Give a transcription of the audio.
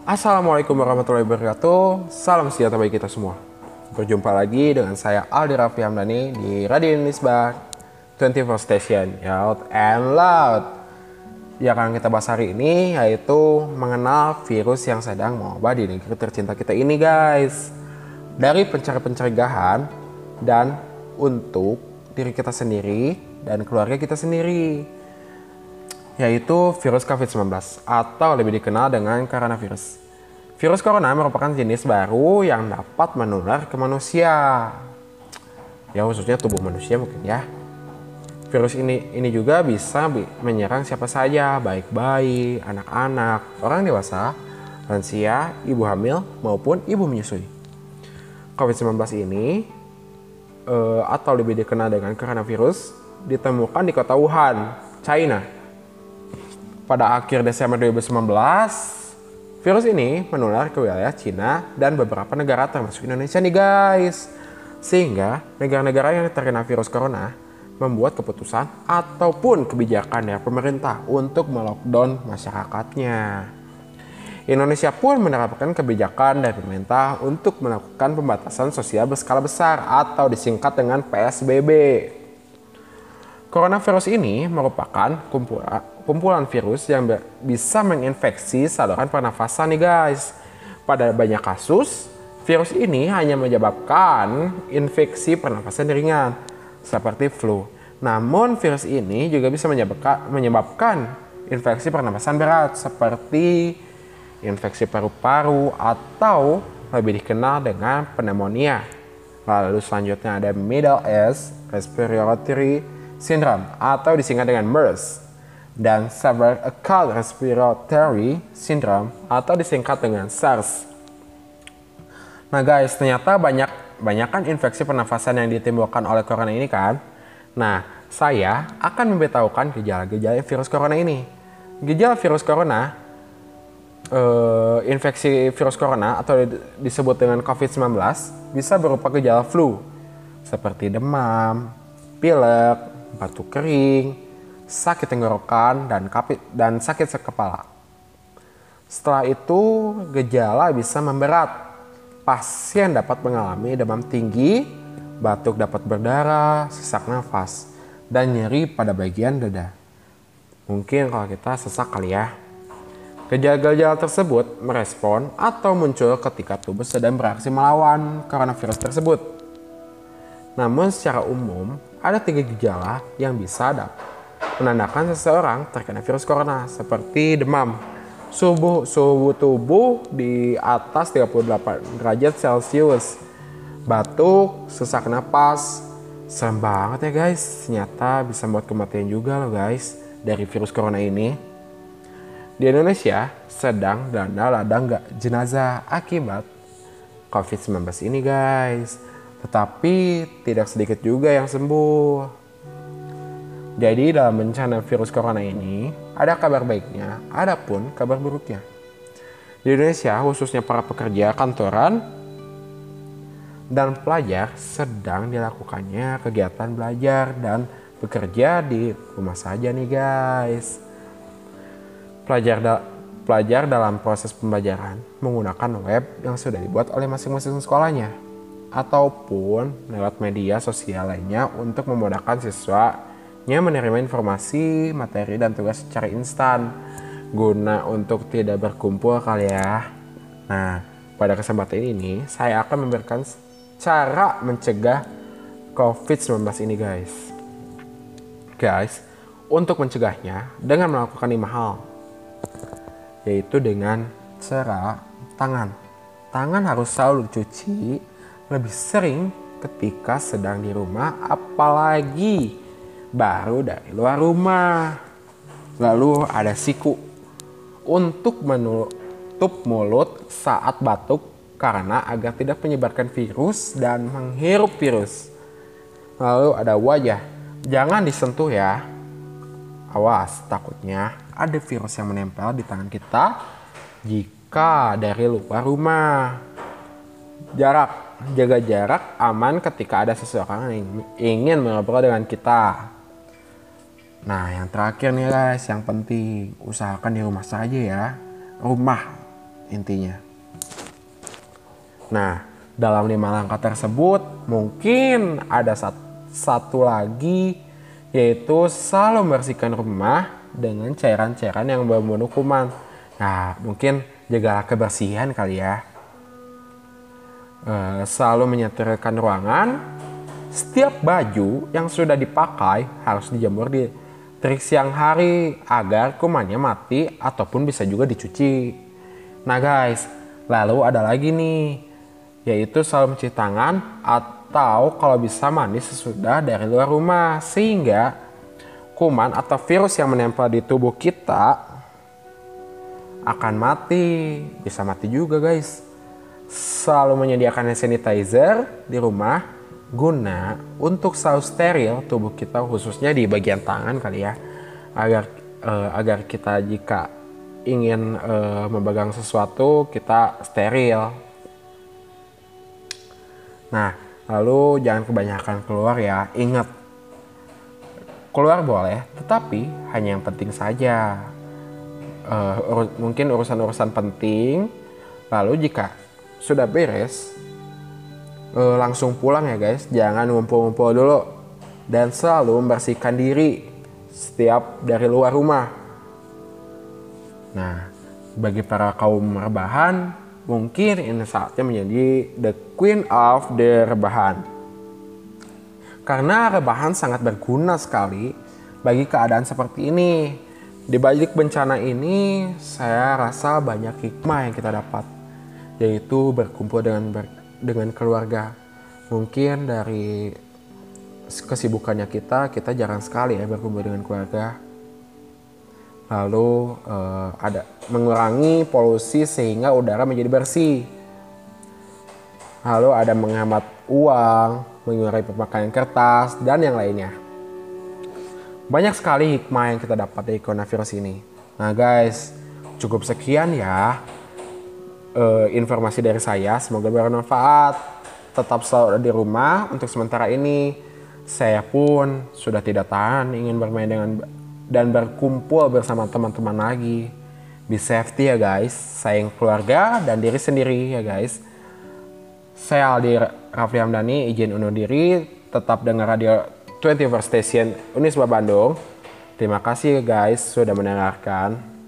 Assalamualaikum warahmatullahi wabarakatuh. Salam sejahtera bagi kita semua. Berjumpa lagi dengan saya Aldi Raffi Hamdani di Radio Indonesia 24 Station, Out and Loud. Yang akan kita bahas hari ini yaitu mengenal virus yang sedang mewabah di negeri tercinta kita ini guys. Dari pencari-pencegahan dan untuk diri kita sendiri dan keluarga kita sendiri yaitu virus COVID-19 atau lebih dikenal dengan coronavirus. Virus corona merupakan jenis baru yang dapat menular ke manusia. Ya khususnya tubuh manusia mungkin ya. Virus ini ini juga bisa menyerang siapa saja, baik bayi, anak-anak, orang dewasa, lansia, ibu hamil maupun ibu menyusui. COVID-19 ini uh, atau lebih dikenal dengan coronavirus ditemukan di kota Wuhan, China pada akhir Desember 2019, virus ini menular ke wilayah Cina dan beberapa negara termasuk Indonesia nih guys. Sehingga negara-negara yang terkena virus corona membuat keputusan ataupun kebijakan dari pemerintah untuk melockdown masyarakatnya. Indonesia pun menerapkan kebijakan dari pemerintah untuk melakukan pembatasan sosial berskala besar atau disingkat dengan PSBB. Coronavirus ini merupakan kumpulan, kumpulan virus yang bisa menginfeksi saluran pernafasan nih guys. Pada banyak kasus, virus ini hanya menyebabkan infeksi pernafasan ringan seperti flu. Namun virus ini juga bisa menyebabkan, infeksi pernafasan berat seperti infeksi paru-paru atau lebih dikenal dengan pneumonia. Lalu selanjutnya ada Middle East Respiratory syndrome atau disingkat dengan MERS dan Severe Acute Respiratory Syndrome atau disingkat dengan SARS. Nah guys, ternyata banyak banyak kan infeksi pernafasan yang ditimbulkan oleh corona ini kan. Nah, saya akan memberitahukan gejala-gejala virus corona ini. Gejala virus corona, uh, infeksi virus corona atau disebut dengan COVID-19 bisa berupa gejala flu seperti demam, pilek, batuk kering, sakit tenggorokan, dan, kapit, dan sakit kepala. Setelah itu, gejala bisa memberat. Pasien dapat mengalami demam tinggi, batuk dapat berdarah, sesak nafas, dan nyeri pada bagian dada. Mungkin kalau kita sesak kali ya. Gejala-gejala tersebut merespon atau muncul ketika tubuh sedang bereaksi melawan coronavirus tersebut. Namun secara umum, ada tiga gejala yang bisa menandakan seseorang terkena virus corona seperti demam, suhu suhu tubuh di atas 38 derajat Celcius, batuk, sesak napas. Serem banget ya guys, ternyata bisa membuat kematian juga loh guys dari virus corona ini. Di Indonesia sedang dana ladang gak jenazah akibat COVID-19 ini guys. Tetapi tidak sedikit juga yang sembuh. Jadi dalam bencana virus corona ini ada kabar baiknya, ada pun kabar buruknya. Di Indonesia khususnya para pekerja kantoran dan pelajar sedang dilakukannya kegiatan belajar dan bekerja di rumah saja nih guys. Pelajar da pelajar dalam proses pembelajaran menggunakan web yang sudah dibuat oleh masing-masing sekolahnya ataupun lewat media sosial lainnya untuk memudahkan siswanya menerima informasi, materi, dan tugas secara instan guna untuk tidak berkumpul kali ya. Nah, pada kesempatan ini saya akan memberikan cara mencegah COVID-19 ini guys. Guys, untuk mencegahnya dengan melakukan lima hal. Yaitu dengan cara tangan. Tangan harus selalu dicuci lebih sering ketika sedang di rumah apalagi baru dari luar rumah. Lalu ada siku untuk menutup mulut saat batuk karena agar tidak menyebarkan virus dan menghirup virus. Lalu ada wajah, jangan disentuh ya. Awas, takutnya ada virus yang menempel di tangan kita jika dari luar rumah. Jarak, jaga jarak aman ketika ada seseorang yang ingin mengobrol dengan kita. Nah, yang terakhir nih guys, yang penting usahakan di rumah saja ya. Rumah intinya. Nah, dalam lima langkah tersebut mungkin ada satu lagi yaitu selalu membersihkan rumah dengan cairan-cairan yang berbunuh kuman. Nah, mungkin jagalah kebersihan kali ya. Uh, selalu menyetrikakan ruangan. Setiap baju yang sudah dipakai harus dijemur di terik siang hari agar kumannya mati ataupun bisa juga dicuci. Nah guys, lalu ada lagi nih, yaitu selalu mencuci tangan atau kalau bisa mandi sesudah dari luar rumah sehingga kuman atau virus yang menempel di tubuh kita akan mati. Bisa mati juga guys. Selalu menyediakan sanitizer di rumah guna untuk selalu steril tubuh kita khususnya di bagian tangan kali ya agar uh, agar kita jika ingin uh, memegang sesuatu kita steril. Nah, lalu jangan kebanyakan keluar ya. Ingat Keluar boleh, tetapi hanya yang penting saja. Uh, ur mungkin urusan-urusan penting. Lalu jika sudah beres, uh, langsung pulang ya guys. Jangan ngumpul-ngumpul dulu dan selalu membersihkan diri setiap dari luar rumah. Nah, bagi para kaum rebahan, mungkin ini saatnya menjadi the queen of the rebahan. Karena rebahan sangat berguna sekali bagi keadaan seperti ini. Di balik bencana ini, saya rasa banyak hikmah yang kita dapat, yaitu berkumpul dengan dengan keluarga. Mungkin dari kesibukannya kita, kita jarang sekali ya berkumpul dengan keluarga. Lalu uh, ada mengurangi polusi sehingga udara menjadi bersih. Lalu ada menghemat uang, mengurangi pemakaian kertas, dan yang lainnya. Banyak sekali hikmah yang kita dapat dari coronavirus ini. Nah guys, cukup sekian ya uh, informasi dari saya. Semoga bermanfaat. Tetap selalu ada di rumah untuk sementara ini. Saya pun sudah tidak tahan ingin bermain dengan dan berkumpul bersama teman-teman lagi. Be safety ya guys, sayang keluarga dan diri sendiri ya guys. Saya Aldi Rafli Hamdani izin undur diri. Tetap dengar radio 24 Station Unisba Bandung. Terima kasih guys sudah mendengarkan.